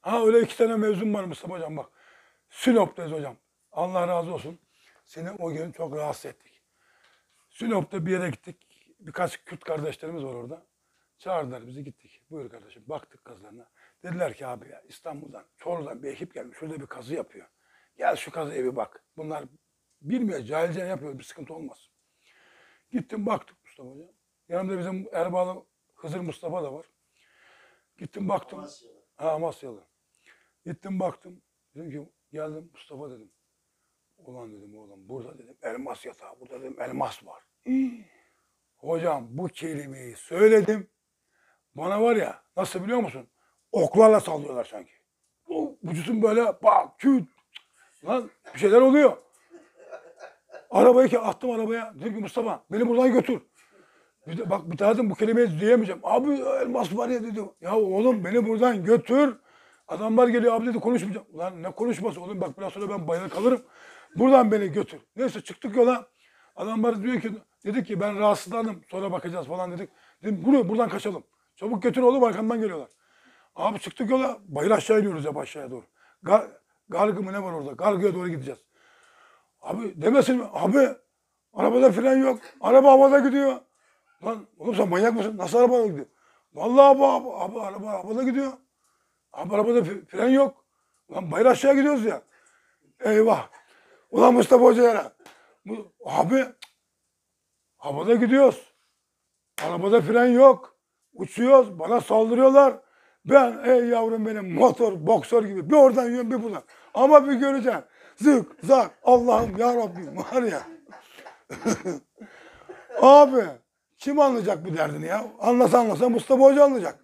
Ha öyle iki tane mevzum var Mustafa Hocam bak. Sinop'tayız hocam. Allah razı olsun. Seni o gün çok rahatsız ettik. Sinop'ta bir yere gittik. Birkaç Kürt kardeşlerimiz var orada. Çağırdılar bizi gittik. Buyur kardeşim. Baktık kazılarına. Dediler ki abi ya İstanbul'dan, Çorlu'dan bir ekip gelmiş. Şurada bir kazı yapıyor. Gel şu kazı evi bak. Bunlar bilmiyor. Cahilce yapıyor. Bir sıkıntı olmaz. Gittim baktık Mustafa Hocam. Yanımda bizim Erbağlı Hızır Mustafa da var. Gittim baktım. Amasyalı. Ha Amasyalı. Gittim baktım. Dedim ki geldim Mustafa dedim. Ulan dedim oğlum burada dedim elmas yatağı. Burada dedim elmas var. Hii. Hocam bu kelimeyi söyledim. Bana var ya nasıl biliyor musun? Oklarla sallıyorlar sanki. O vücudum böyle bak küt. Lan bir şeyler oluyor. Arabayı ki attım arabaya. Dedim ki Mustafa beni buradan götür. Bak dedim bu kelimeyi diyemeyeceğim. Abi elmas var ya dedi. Ya oğlum beni buradan götür. Adamlar geliyor abi dedi konuşmayacağım. Ulan ne konuşması oğlum bak biraz sonra ben bayılır kalırım. Buradan beni götür. Neyse çıktık yola. Adamlar diyor ki dedik ki ben rahatsızlandım sonra bakacağız falan dedik. Dedim buraya buradan kaçalım. Çabuk götür oğlum arkamdan geliyorlar. Abi çıktık yola bayır aşağı iniyoruz ya aşağıya doğru. Gar, gargı mı ne var orada? Gargıya doğru gideceğiz. Abi demesin mi? Abi arabada fren yok. Araba havada gidiyor. Lan oğlum sen manyak mısın? Nasıl araba gidiyor? Vallahi abi, abi, abi araba havada gidiyor. Abi arabada fre- fren yok. Lan bayır aşağı gidiyoruz ya. Eyvah. Ulan Mustafa Hoca. Bu, abi havada gidiyoruz. Arabada fren yok. Uçuyoruz. Bana saldırıyorlar. Ben ey yavrum benim motor, boksör gibi bir oradan yiyorum bir buradan. Ama bir göreceksin. Zık, zak. Allah'ım ya Rabbim var ya. Abi kim anlayacak bu derdini ya? Anlasa anlasa Mustafa Hoca anlayacak.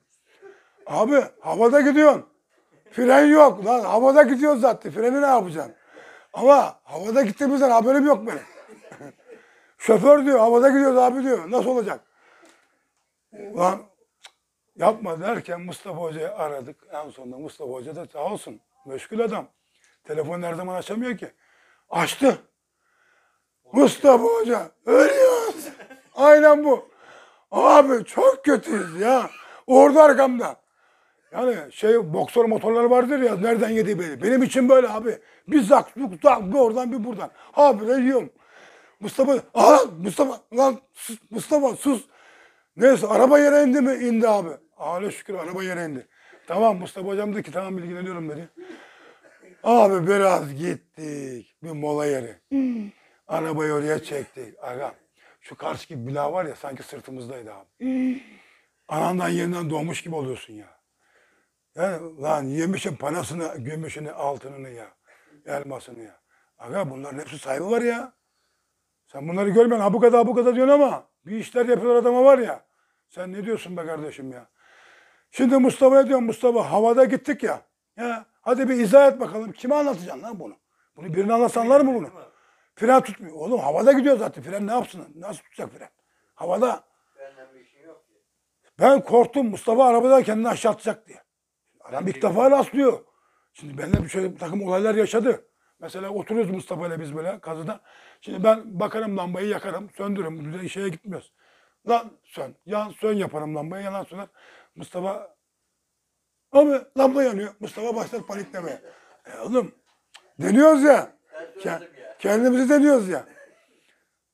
Abi havada gidiyorsun. Fren yok lan. Havada gidiyoruz zaten. Freni ne yapacaksın? Ama havada gittiğimizden haberim yok benim. Şoför diyor havada gidiyoruz abi diyor. Nasıl olacak? Lan yapma derken Mustafa Hoca'yı aradık. En sonunda Mustafa Hoca da sağ olsun. Meşgul adam. Telefonu her zaman açamıyor ki. Açtı. Mustafa Hoca ölüyoruz. Aynen bu. Abi çok kötüyüz ya. Orada arkamda. Yani şey boksör motorları vardır ya nereden yedi beni. Benim için böyle abi. Bir zak, bir zak, bir oradan bir buradan. Habire yiyorum. Mustafa, aha Mustafa, lan sus, Mustafa sus. Neyse araba yere indi mi? İndi abi. Ağla şükür araba yere indi. Tamam Mustafa hocam dedi ki tamam ilgileniyorum dedi. Abi biraz gittik. Bir mola yeri. Arabayı oraya çektik. Aga şu karşıki bina var ya sanki sırtımızdaydı abi. Anandan yerinden doğmuş gibi oluyorsun ya. Yani lan yemişin parasını, gümüşünü, altınını ya. Elmasını ya. Aga bunların hepsi sahibi var ya. Sen bunları görmüyorsun. Ha bu kadar bu kadar diyorsun ama bir işler yapıyorlar adama var ya. Sen ne diyorsun be kardeşim ya? Şimdi Mustafa'ya diyorum Mustafa havada gittik ya. Ya hadi bir izah et bakalım. Kime anlatacaksın lan bunu? Bunu birine anlatsanlar mı bunu? Fren tutmuyor. Oğlum havada gidiyor zaten. Fren ne yapsın? Nasıl tutacak fren? Havada. Ki. Ben korktum Mustafa arabada kendini aşağı atacak diye. Adam ilk defa rastlıyor. Şimdi benimle bir şöyle bir takım olaylar yaşadı. Mesela oturuyoruz Mustafa ile biz böyle kazıda. Şimdi ben bakarım lambayı yakarım, söndürürüm. Düzen şeye gitmiyoruz. Lan sön, yan sön yaparım lambayı, yanan söner. Mustafa abi lamba yanıyor. Mustafa başlar paniklemeye. E oğlum deniyoruz ya. Ya. Kendimizi deniyoruz ya.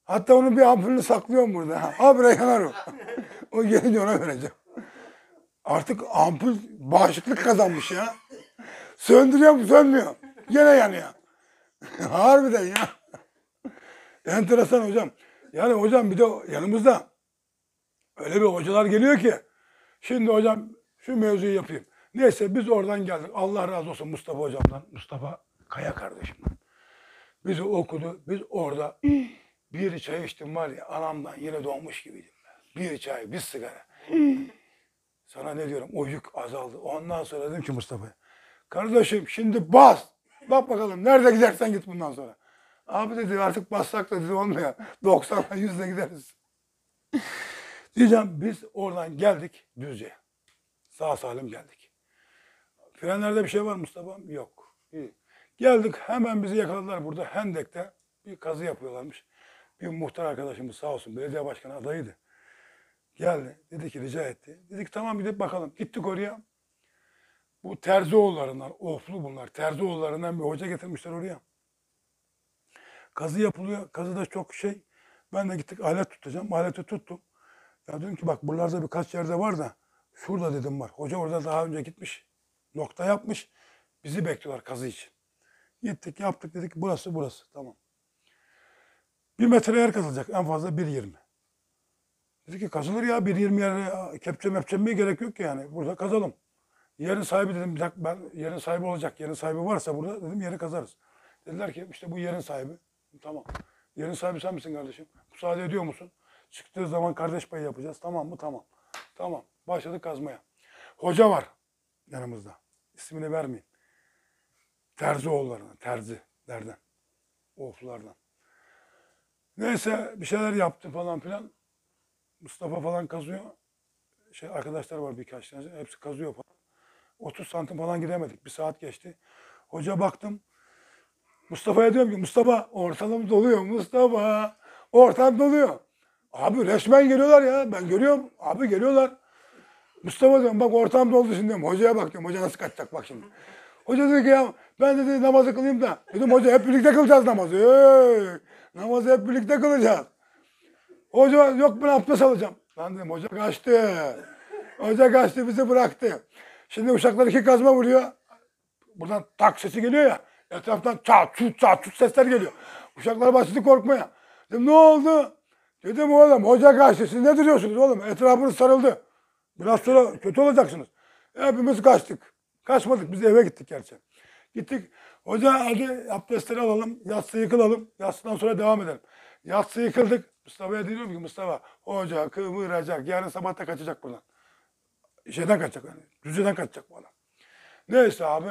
Hatta onun bir ampulünü saklıyorum burada. Ha, Habire yanar o. o gelince ona vereceğim. Artık ampul bağışıklık kazanmış ya. Söndürüyorum sönmüyor. Gene yanıyor. Harbiden ya. Enteresan hocam. Yani hocam bir de yanımızda öyle bir hocalar geliyor ki. Şimdi hocam şu mevzuyu yapayım. Neyse biz oradan geldik. Allah razı olsun Mustafa hocamdan. Mustafa Kaya kardeşimden. Bizi okudu. Biz orada bir çay içtim var ya anamdan yine doğmuş gibiydim. ben. Bir çay, bir sigara. Sana ne diyorum o yük azaldı. Ondan sonra dedim ki Mustafa'ya. Kardeşim şimdi bas. Bak bakalım nerede gidersen git bundan sonra. Abi dedi artık bassak da dedi olmuyor. 90'la 100'le gideriz. Diyeceğim biz oradan geldik Düzce'ye. Sağ salim geldik. Frenlerde bir şey var Mustafa? Yok. İyi. Geldik hemen bizi yakaladılar burada Hendek'te bir kazı yapıyorlarmış. Bir muhtar arkadaşımız sağ olsun belediye başkanı adayıydı. Geldi dedi ki rica etti. Dedik tamam gidip bakalım. Gittik oraya. Bu Terzioğullarından, oflu bunlar. Terzioğullarından bir hoca getirmişler oraya. Kazı yapılıyor. Kazı da çok şey. Ben de gittik alet tutacağım. Aleti tuttum. Ya dedim ki bak buralarda birkaç yerde var da şurada dedim var. Hoca orada daha önce gitmiş. Nokta yapmış. Bizi bekliyorlar kazı için. Gittik yaptık dedik burası burası. Tamam. Bir metre yer kazılacak. En fazla 1.20. Dedi ki kazılır ya 1.20 yere kepçe mepçemeye gerek yok ki yani. Burada kazalım. Yerin sahibi dedim ben yerin sahibi olacak. Yerin sahibi varsa burada dedim yeri kazarız. Dediler ki işte bu yerin sahibi. Tamam. Yerin sahibi sen misin kardeşim? Müsaade ediyor musun? Çıktığı zaman kardeş payı yapacağız. Tamam mı? Tamam. Tamam. Başladık kazmaya. Hoca var yanımızda. İsmini vermeyin. Terzioğullarından, terzilerden. Oflulardan. Neyse bir şeyler yaptı falan filan. Mustafa falan kazıyor. Şey arkadaşlar var birkaç tane. Hepsi kazıyor falan. 30 santim falan gidemedik. Bir saat geçti. Hoca baktım. Mustafa'ya diyorum ki Mustafa ortalım doluyor. Mustafa ortam doluyor. Abi resmen geliyorlar ya. Ben görüyorum. Abi geliyorlar. Mustafa diyorum bak ortam doldu şimdi diyorum. Hocaya bak diyorum. Hoca nasıl kaçacak bak şimdi. Hoca dedi ki ya ben dedi namazı kılayım da. Dedim hoca hep birlikte kılacağız namazı. Hey, namazı hep birlikte kılacağız. Hoca yok ben abdest alacağım. Lan dedim hoca kaçtı. Hoca kaçtı bizi bıraktı. Şimdi uşaklar iki kazma vuruyor. Buradan tak sesi geliyor ya. Etraftan çat çut çat çut sesler geliyor. Uşaklar başladı korkmaya. Dedim ne oldu? Dedim oğlum hoca kaçtı. Siz ne duruyorsunuz oğlum? Etrafınız sarıldı. Biraz sonra kötü olacaksınız. Hepimiz kaçtık. Kaçmadık biz eve gittik gerçi. Gittik. Hoca hadi abdestleri alalım. Yatsı yıkılalım. Yatsıdan sonra devam edelim. Yatsı yıkıldık. Mustafa'ya diyorum ki Mustafa hoca kıvıracak. Yarın sabah da kaçacak buradan. Şeyden kaçacak yani. Düzeden kaçacak bu adam. Neyse abi.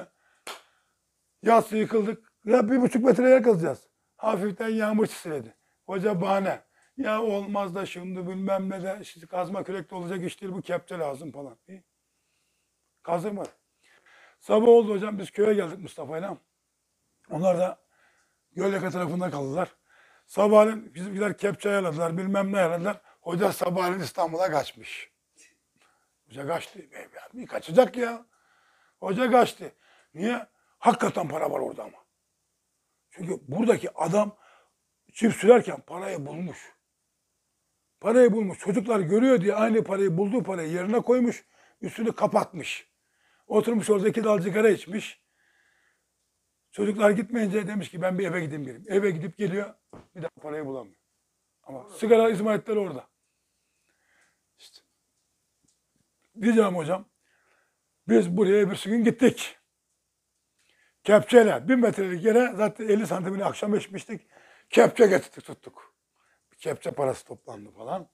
Yatsı yıkıldık. Ya bir buçuk metre yer kazacağız. Hafiften yağmur çisiledi. Hoca bahane. Ya olmaz da şimdi bilmem ne de işte kazma kürekte olacak iş değil bu kepçe lazım falan. İyi. Kazdırmadı. Sabah oldu hocam biz köye geldik Mustafa'yla. Onlar da Gölyaka tarafında kaldılar. Sabahleyin bizimkiler kepçe ayarladılar bilmem ne ayarladılar. Hoca sabahleyin İstanbul'a kaçmış. Hoca kaçtı. Bir kaçacak ya. Hoca kaçtı. Niye? Hakikaten para var orada ama. Çünkü buradaki adam çift sürerken parayı bulmuş. Parayı bulmuş. Çocuklar görüyor diye aynı parayı bulduğu parayı yerine koymuş. Üstünü kapatmış. Oturmuş orada iki dal sigara içmiş. Çocuklar gitmeyince demiş ki ben bir eve gideyim geleyim. Eve gidip geliyor. Bir daha parayı bulamıyor. Ama sigara izmaritleri orada. İşte. Diyeceğim hocam. Biz buraya bir gün gittik. Kepçeyle bir metrelik yere zaten 50 santimini akşam içmiştik. Kepçe getirdik tuttuk. Kepçe parası toplandı falan.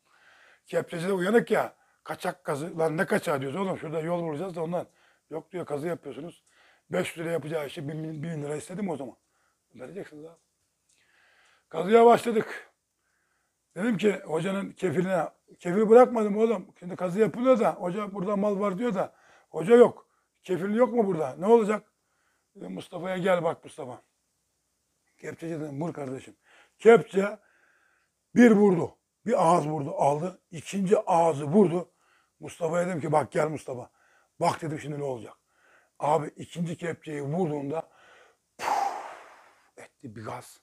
Kepçeci de uyanık ya. Kaçak kazı. Lan ne kaçağı diyoruz oğlum şurada yol bulacağız da ondan. Yok diyor kazı yapıyorsunuz. 500 lira yapacağı işi 1000, 1000 lira istedim o zaman. Vereceksiniz abi. Kazıya başladık. Dedim ki hocanın kefiline, kefil bırakmadım oğlum. Şimdi kazı yapılıyor da hoca burada mal var diyor da hoca yok. Kefil yok mu burada? Ne olacak? Mustafa'ya gel bak Mustafa. Kepçeci dedim vur kardeşim. Kepçe bir vurdu. Bir ağız vurdu aldı. İkinci ağzı vurdu. Mustafa'ya dedim ki bak gel Mustafa. Bak dedim şimdi ne olacak. Abi ikinci kepçeyi vurduğunda puf etti bir gaz.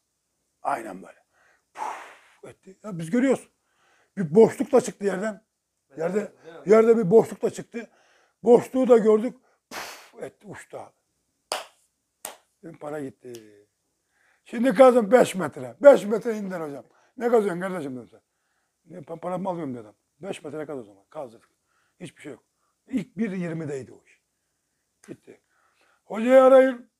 Aynen böyle. Puf etti. Ya biz görüyoruz. Bir boşluk da çıktı yerden. Yerde yerde bir boşluk da çıktı. Boşluğu da gördük. Puf etti uçtu abi. Dedim para gitti. Şimdi kazım 5 metre. 5 metre indin hocam. Ne kazıyorsun kardeşim dedim sen. Ne, pa- paramı alıyorum dedim. 5 metre kaz o zaman. Kazdırdık. Hiçbir şey yok. İlk 1.20'deydi o iş. Gitti. Hocayı arayın.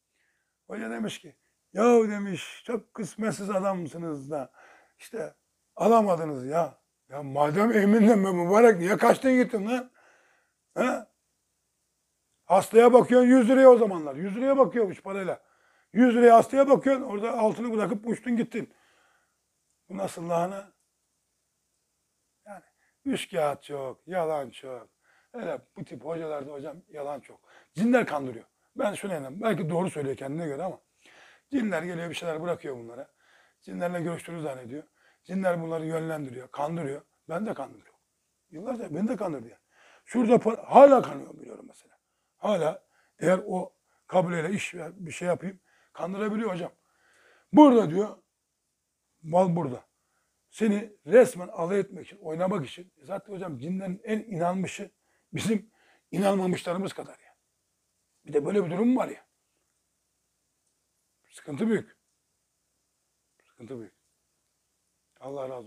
Hoca demiş ki yahu demiş çok kısmetsiz adamsınız da işte alamadınız ya. Ya madem eminden ben mübarek niye kaçtın gittin lan? He? Hastaya bakıyorsun 100 liraya o zamanlar. 100 liraya bakıyormuş parayla. 100 liraya hastaya bakıyorsun orada altını bırakıp uçtun gittin. Bu nasıl lahana? Yani üç kağıt çok, yalan çok. Öyle bu tip hocalarda hocam yalan çok. Cinler kandırıyor. Ben şuna inanıyorum. Belki doğru söylüyor kendine göre ama. Cinler geliyor bir şeyler bırakıyor bunlara. Cinlerle görüştüğünü zannediyor. Cinler bunları yönlendiriyor, kandırıyor. Ben de kandırıyorum. Yıllarca beni de kandırdı yani. Şurada para, hala kanıyorum biliyorum mesela. Hala Eğer o kabileyle iş bir şey yapayım kandırabiliyor hocam. Burada diyor mal burada. Seni resmen alay etmek için, oynamak için. Zaten hocam cinlerin en inanmışı bizim inanmamışlarımız kadar ya. Bir de böyle bir durum var ya. Sıkıntı büyük. Sıkıntı büyük. Allah razı olsun.